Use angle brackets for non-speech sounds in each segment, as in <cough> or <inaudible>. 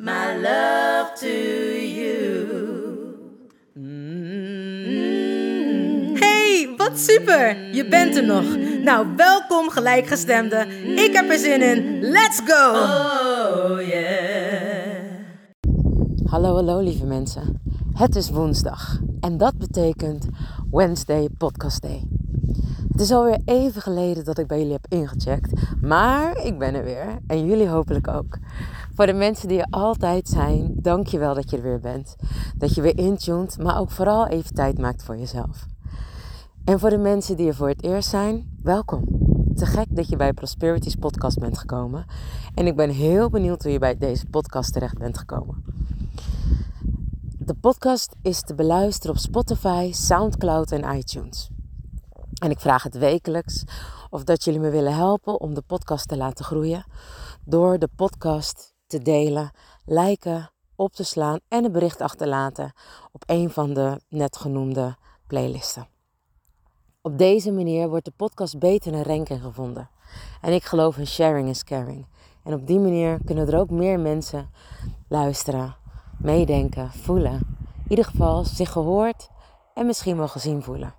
my love to you. Hey, wat super! Je bent er nog. Nou, welkom gelijkgestemde. Ik heb er zin in. Let's go! Oh yeah. Hallo, hallo lieve mensen. Het is woensdag en dat betekent Wednesday Podcast Day. Het is alweer even geleden dat ik bij jullie heb ingecheckt, maar ik ben er weer en jullie hopelijk ook. Voor de mensen die er altijd zijn, dank je wel dat je er weer bent. Dat je weer intuned, maar ook vooral even tijd maakt voor jezelf. En voor de mensen die er voor het eerst zijn, welkom. Te gek dat je bij Prosperities podcast bent gekomen. En ik ben heel benieuwd hoe je bij deze podcast terecht bent gekomen. De podcast is te beluisteren op Spotify, SoundCloud en iTunes. En ik vraag het wekelijks of dat jullie me willen helpen om de podcast te laten groeien. Door de podcast te delen, liken, op te slaan en een bericht achterlaten op een van de net genoemde playlisten. Op deze manier wordt de podcast beter in ranking gevonden. En ik geloof in sharing is caring. En op die manier kunnen er ook meer mensen luisteren, meedenken, voelen. In ieder geval zich gehoord en misschien wel gezien voelen.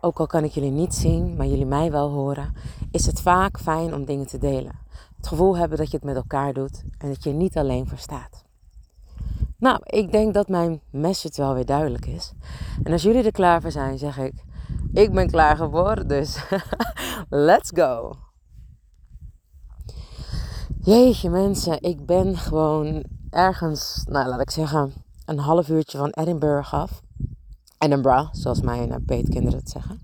Ook al kan ik jullie niet zien, maar jullie mij wel horen, is het vaak fijn om dingen te delen. Het gevoel hebben dat je het met elkaar doet en dat je niet alleen verstaat. Nou, ik denk dat mijn message wel weer duidelijk is. En als jullie er klaar voor zijn, zeg ik: Ik ben klaar geworden, dus <laughs> let's go. Jeetje mensen, ik ben gewoon ergens, nou laat ik zeggen, een half uurtje van Edinburgh af. Edinburgh, zoals mijn uh, peetkinderen het zeggen.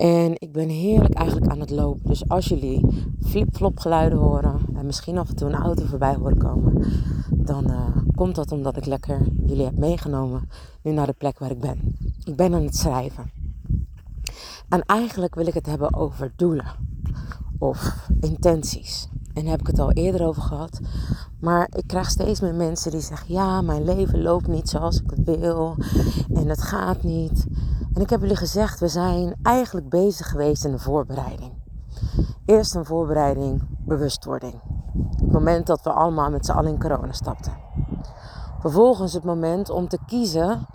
En ik ben heerlijk eigenlijk aan het lopen. Dus als jullie flip-flop geluiden horen en misschien af en toe een auto voorbij horen komen, dan uh, komt dat omdat ik lekker jullie heb meegenomen nu naar de plek waar ik ben. Ik ben aan het schrijven. En eigenlijk wil ik het hebben over doelen of intenties. En daar heb ik het al eerder over gehad. Maar ik krijg steeds meer mensen die zeggen: Ja, mijn leven loopt niet zoals ik het wil. En het gaat niet. En ik heb jullie gezegd: we zijn eigenlijk bezig geweest in de voorbereiding. Eerst een voorbereiding, bewustwording. Het moment dat we allemaal met z'n allen in corona stapten. Vervolgens het moment om te kiezen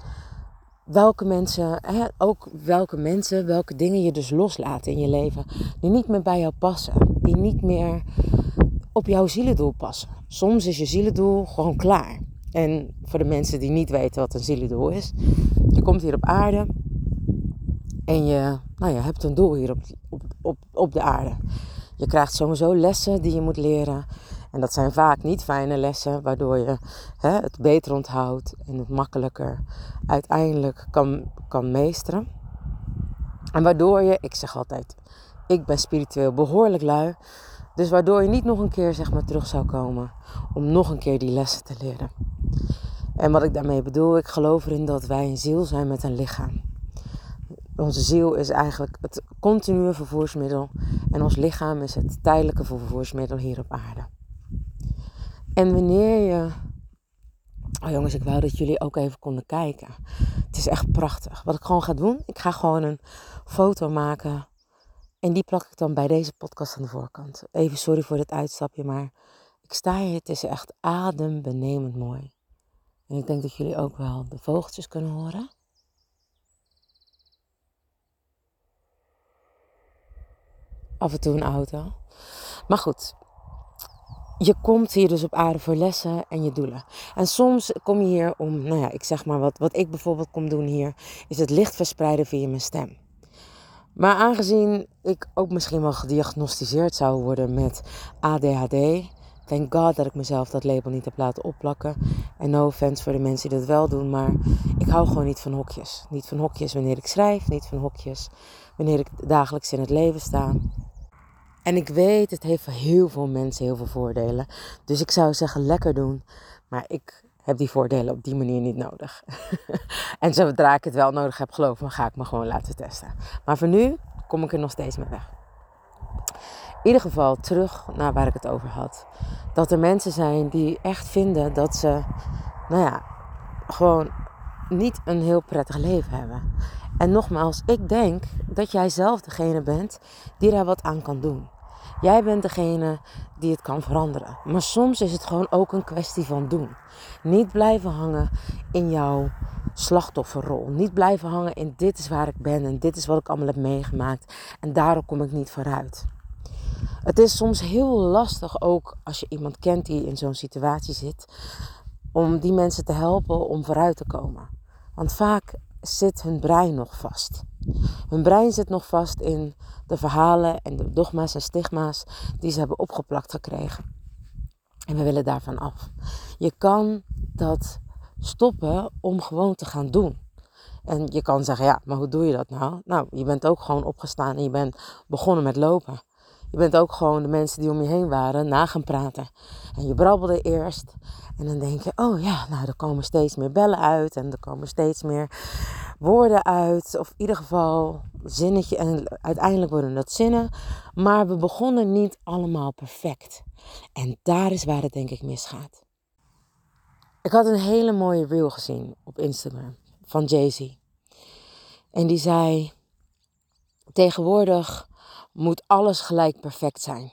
welke mensen, hè, ook welke mensen, welke dingen je dus loslaat in je leven. Die niet meer bij jou passen. Die niet meer op jouw zielendoel passen. Soms is je zielendoel gewoon klaar. En voor de mensen die niet weten wat een zielendoel is. Je komt hier op aarde. En je, nou, je hebt een doel hier op, op, op, op de aarde. Je krijgt sowieso lessen die je moet leren. En dat zijn vaak niet fijne lessen, waardoor je hè, het beter onthoudt en het makkelijker uiteindelijk kan, kan meesteren. En waardoor je, ik zeg altijd, ik ben spiritueel behoorlijk lui. Dus waardoor je niet nog een keer zeg maar, terug zou komen om nog een keer die lessen te leren. En wat ik daarmee bedoel, ik geloof erin dat wij een ziel zijn met een lichaam. Onze ziel is eigenlijk het continue vervoersmiddel en ons lichaam is het tijdelijke vervoersmiddel hier op aarde. En wanneer je. Oh jongens, ik wou dat jullie ook even konden kijken. Het is echt prachtig. Wat ik gewoon ga doen, ik ga gewoon een foto maken. En die plak ik dan bij deze podcast aan de voorkant. Even sorry voor dit uitstapje, maar ik sta hier. Het is echt adembenemend mooi. En ik denk dat jullie ook wel de vogeltjes kunnen horen. Af en toe een auto. Maar goed, je komt hier dus op aarde voor lessen en je doelen. En soms kom je hier om, nou ja, ik zeg maar wat, wat ik bijvoorbeeld kom doen hier, is het licht verspreiden via mijn stem. Maar aangezien ik ook misschien wel gediagnosticeerd zou worden met ADHD, thank God dat ik mezelf dat label niet heb laten opplakken. En no offense voor de mensen die dat wel doen, maar ik hou gewoon niet van hokjes. Niet van hokjes wanneer ik schrijf, niet van hokjes wanneer ik dagelijks in het leven sta. En ik weet, het heeft voor heel veel mensen heel veel voordelen. Dus ik zou zeggen, lekker doen. Maar ik heb die voordelen op die manier niet nodig. <laughs> en zodra ik het wel nodig heb, geloof me, ga ik me gewoon laten testen. Maar voor nu kom ik er nog steeds mee weg. In ieder geval terug naar waar ik het over had. Dat er mensen zijn die echt vinden dat ze, nou ja, gewoon niet een heel prettig leven hebben. En nogmaals, ik denk dat jij zelf degene bent die daar wat aan kan doen. Jij bent degene die het kan veranderen. Maar soms is het gewoon ook een kwestie van doen. Niet blijven hangen in jouw slachtofferrol. Niet blijven hangen in dit is waar ik ben en dit is wat ik allemaal heb meegemaakt. En daarom kom ik niet vooruit. Het is soms heel lastig ook als je iemand kent die in zo'n situatie zit. Om die mensen te helpen om vooruit te komen. Want vaak zit hun brein nog vast. Hun brein zit nog vast in de verhalen en de dogma's en stigma's die ze hebben opgeplakt gekregen. En we willen daarvan af. Je kan dat stoppen om gewoon te gaan doen. En je kan zeggen, ja, maar hoe doe je dat nou? Nou, je bent ook gewoon opgestaan en je bent begonnen met lopen. Je bent ook gewoon de mensen die om je heen waren na gaan praten. En je brabbelde eerst. En dan denk je, oh ja, nou er komen steeds meer bellen uit. En er komen steeds meer woorden uit. Of in ieder geval zinnetje. En uiteindelijk worden dat zinnen. Maar we begonnen niet allemaal perfect. En daar is waar het denk ik misgaat. Ik had een hele mooie reel gezien op Instagram van Jay-Z. En die zei: Tegenwoordig moet alles gelijk perfect zijn.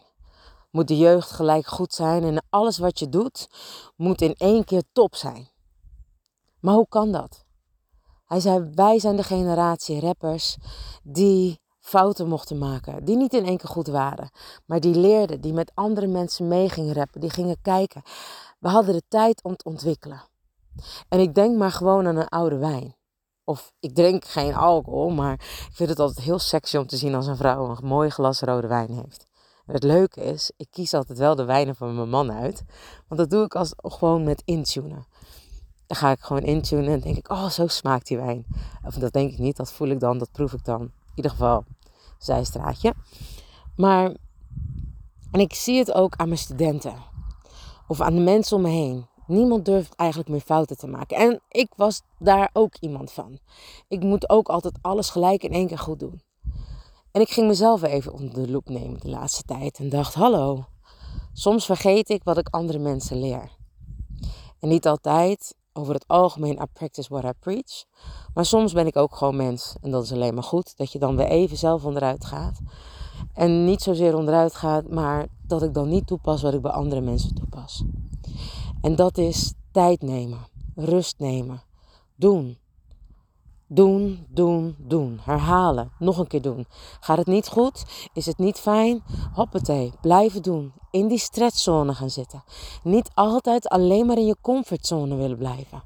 Moet de jeugd gelijk goed zijn en alles wat je doet moet in één keer top zijn. Maar hoe kan dat? Hij zei: Wij zijn de generatie rappers die fouten mochten maken, die niet in één keer goed waren, maar die leerden, die met andere mensen mee gingen rappen, die gingen kijken. We hadden de tijd om te ontwikkelen. En ik denk maar gewoon aan een oude wijn. Of ik drink geen alcohol, maar ik vind het altijd heel sexy om te zien als een vrouw een mooi glas rode wijn heeft. Het leuke is, ik kies altijd wel de wijnen van mijn man uit. Want dat doe ik als, gewoon met intunen. Dan ga ik gewoon intunen en denk ik, oh, zo smaakt die wijn. Of dat denk ik niet, dat voel ik dan, dat proef ik dan. In ieder geval, zijstraatje. Maar, en ik zie het ook aan mijn studenten. Of aan de mensen om me heen. Niemand durft eigenlijk meer fouten te maken. En ik was daar ook iemand van. Ik moet ook altijd alles gelijk in één keer goed doen. En ik ging mezelf even onder de loep nemen de laatste tijd en dacht: hallo, soms vergeet ik wat ik andere mensen leer. En niet altijd, over het algemeen, I practice what I preach. Maar soms ben ik ook gewoon mens. En dat is alleen maar goed, dat je dan weer even zelf onderuit gaat. En niet zozeer onderuit gaat, maar dat ik dan niet toepas wat ik bij andere mensen toepas. En dat is tijd nemen, rust nemen, doen. Doen, doen, doen. Herhalen. Nog een keer doen. Gaat het niet goed? Is het niet fijn? Hoppatee. Blijven doen. In die stretchzone gaan zitten. Niet altijd alleen maar in je comfortzone willen blijven.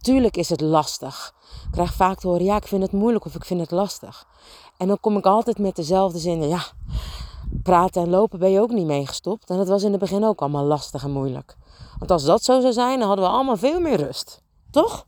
Tuurlijk is het lastig. Ik krijg vaak te horen, ja, ik vind het moeilijk of ik vind het lastig. En dan kom ik altijd met dezelfde zinnen. Ja, praten en lopen ben je ook niet meegestopt. En dat was in het begin ook allemaal lastig en moeilijk. Want als dat zo zou zijn, dan hadden we allemaal veel meer rust. Toch?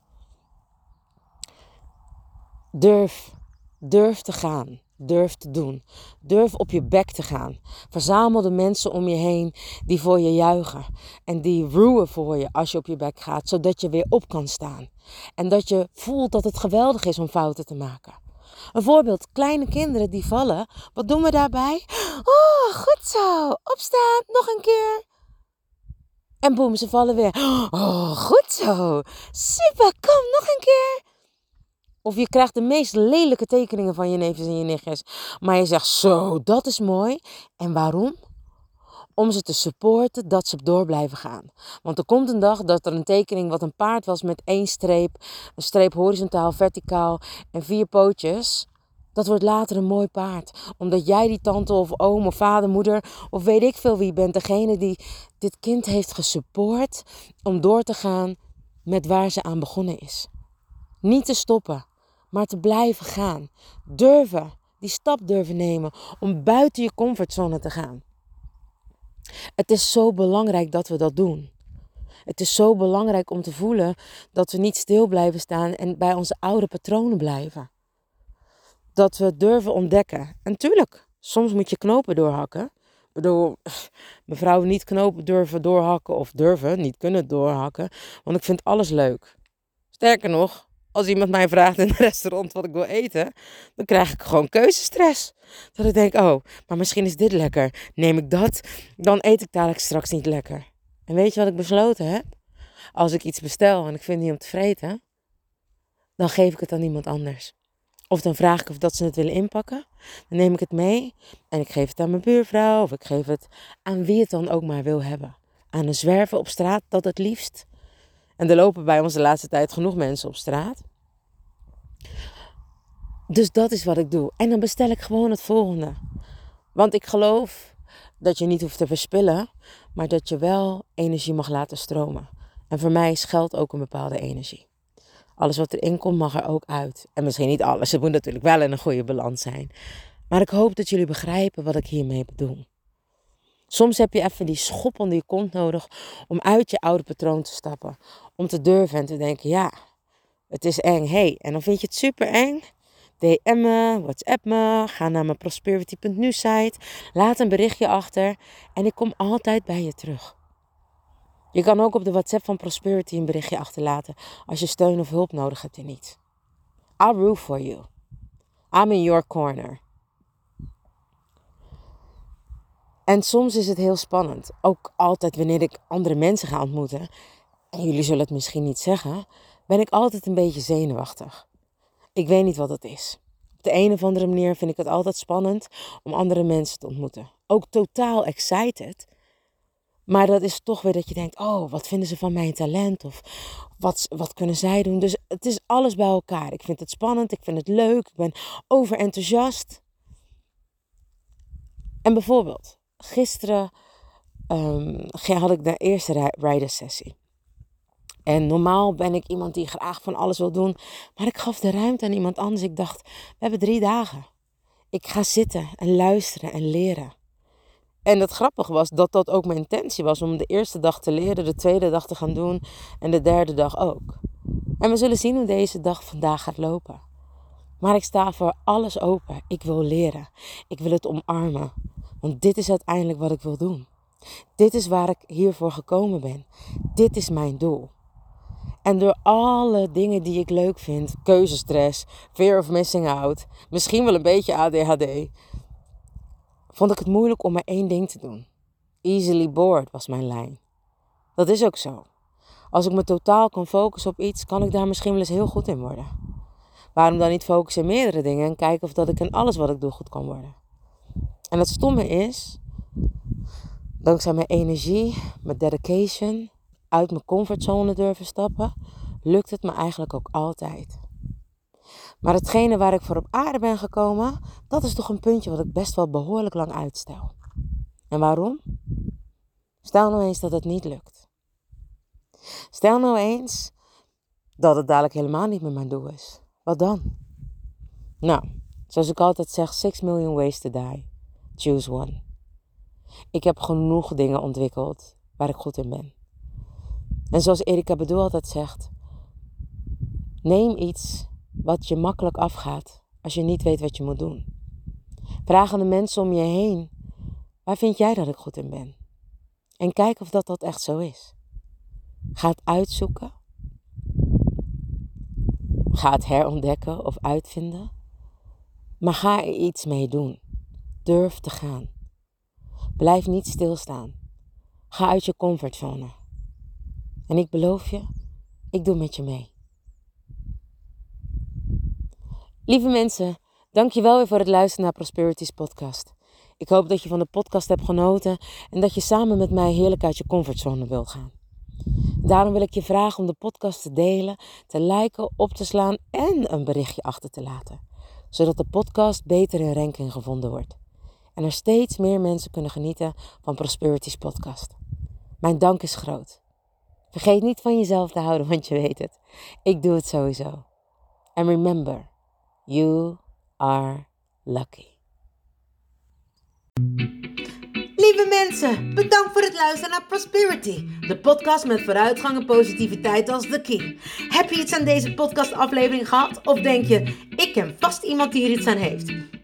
Durf. Durf te gaan. Durf te doen. Durf op je bek te gaan. Verzamel de mensen om je heen die voor je juichen. En die roeien voor je als je op je bek gaat, zodat je weer op kan staan. En dat je voelt dat het geweldig is om fouten te maken. Een voorbeeld, kleine kinderen die vallen. Wat doen we daarbij? Oh, goed zo. Opstaan, nog een keer. En boem, ze vallen weer. Oh, goed zo. Super, kom nog een keer. Of je krijgt de meest lelijke tekeningen van je neefjes en je nichtjes. Maar je zegt, zo, dat is mooi. En waarom? Om ze te supporten dat ze door blijven gaan. Want er komt een dag dat er een tekening wat een paard was met één streep. Een streep horizontaal, verticaal en vier pootjes. Dat wordt later een mooi paard. Omdat jij die tante of oom of vader, moeder of weet ik veel wie bent. Degene die dit kind heeft gesupport om door te gaan met waar ze aan begonnen is. Niet te stoppen, maar te blijven gaan. Durven, die stap durven nemen om buiten je comfortzone te gaan. Het is zo belangrijk dat we dat doen. Het is zo belangrijk om te voelen dat we niet stil blijven staan en bij onze oude patronen blijven. Dat we durven ontdekken. En tuurlijk, soms moet je knopen doorhakken. Ik bedoel, <laughs> mevrouw niet knopen durven doorhakken of durven niet kunnen doorhakken. Want ik vind alles leuk. Sterker nog, als iemand mij vraagt in een <laughs> restaurant wat ik wil eten, dan krijg ik gewoon keuzestress. Dat ik denk, oh, maar misschien is dit lekker. Neem ik dat, dan eet ik dadelijk straks niet lekker. En weet je wat ik besloten heb? Als ik iets bestel en ik vind niet om te vreten, dan geef ik het aan iemand anders. Of dan vraag ik of dat ze het willen inpakken. Dan neem ik het mee en ik geef het aan mijn buurvrouw of ik geef het aan wie het dan ook maar wil hebben. Aan een zwerver op straat, dat het liefst. En er lopen bij ons de laatste tijd genoeg mensen op straat. Dus dat is wat ik doe. En dan bestel ik gewoon het volgende. Want ik geloof dat je niet hoeft te verspillen, maar dat je wel energie mag laten stromen. En voor mij is geld ook een bepaalde energie. Alles wat erin komt mag er ook uit. En misschien niet alles, het moet natuurlijk wel in een goede balans zijn. Maar ik hoop dat jullie begrijpen wat ik hiermee bedoel. Soms heb je even die schop onder je kont nodig om uit je oude patroon te stappen. Om te durven en te denken, ja, het is eng. Hey, en dan vind je het super eng. DM me, WhatsApp me, ga naar mijn prosperity.nu site, laat een berichtje achter en ik kom altijd bij je terug. Je kan ook op de WhatsApp van Prosperity een berichtje achterlaten als je steun of hulp nodig hebt in iets. I'll root for you. I'm in your corner. En soms is het heel spannend. Ook altijd wanneer ik andere mensen ga ontmoeten. En jullie zullen het misschien niet zeggen. Ben ik altijd een beetje zenuwachtig. Ik weet niet wat het is. Op de een of andere manier vind ik het altijd spannend om andere mensen te ontmoeten. Ook totaal excited. Maar dat is toch weer dat je denkt: oh, wat vinden ze van mijn talent? Of wat, wat kunnen zij doen? Dus het is alles bij elkaar. Ik vind het spannend, ik vind het leuk, ik ben overenthousiast. En bijvoorbeeld, gisteren um, had ik de eerste rijdersessie. En normaal ben ik iemand die graag van alles wil doen. Maar ik gaf de ruimte aan iemand anders. Ik dacht, we hebben drie dagen. Ik ga zitten en luisteren en leren. En het grappige was dat dat ook mijn intentie was om de eerste dag te leren, de tweede dag te gaan doen en de derde dag ook. En we zullen zien hoe deze dag vandaag gaat lopen. Maar ik sta voor alles open. Ik wil leren. Ik wil het omarmen. Want dit is uiteindelijk wat ik wil doen. Dit is waar ik hiervoor gekomen ben. Dit is mijn doel. En door alle dingen die ik leuk vind, keuzestress, fear of missing out, misschien wel een beetje ADHD, vond ik het moeilijk om maar één ding te doen. Easily bored was mijn lijn. Dat is ook zo. Als ik me totaal kan focussen op iets, kan ik daar misschien wel eens heel goed in worden. Waarom dan niet focussen in meerdere dingen en kijken of dat ik in alles wat ik doe goed kan worden? En het stomme is, dankzij mijn energie, mijn dedication, uit mijn comfortzone durven stappen, lukt het me eigenlijk ook altijd. Maar hetgene waar ik voor op aarde ben gekomen, dat is toch een puntje wat ik best wel behoorlijk lang uitstel. En waarom? Stel nou eens dat het niet lukt. Stel nou eens dat het dadelijk helemaal niet meer mijn doel is. Wat dan? Nou, zoals ik altijd zeg, 6 million ways to die. Choose one. Ik heb genoeg dingen ontwikkeld waar ik goed in ben. En zoals Erika Bedoel altijd zegt, neem iets wat je makkelijk afgaat als je niet weet wat je moet doen. Vraag aan de mensen om je heen, waar vind jij dat ik goed in ben? En kijk of dat, dat echt zo is. Ga het uitzoeken. Ga het herontdekken of uitvinden. Maar ga er iets mee doen. Durf te gaan. Blijf niet stilstaan. Ga uit je comfortzone. En ik beloof je, ik doe met je mee. Lieve mensen, dankjewel weer voor het luisteren naar Prosperities podcast. Ik hoop dat je van de podcast hebt genoten en dat je samen met mij heerlijk uit je comfortzone wilt gaan. Daarom wil ik je vragen om de podcast te delen, te liken, op te slaan en een berichtje achter te laten zodat de podcast beter in ranking gevonden wordt en er steeds meer mensen kunnen genieten van Prosperity's podcast. Mijn dank is groot. Vergeet niet van jezelf te houden, want je weet het. Ik doe het sowieso. And remember, you are lucky. Lieve mensen, bedankt voor het luisteren naar Prosperity, de podcast met vooruitgang en positiviteit als de key. Heb je iets aan deze podcastaflevering gehad of denk je, ik ken vast iemand die er iets aan heeft?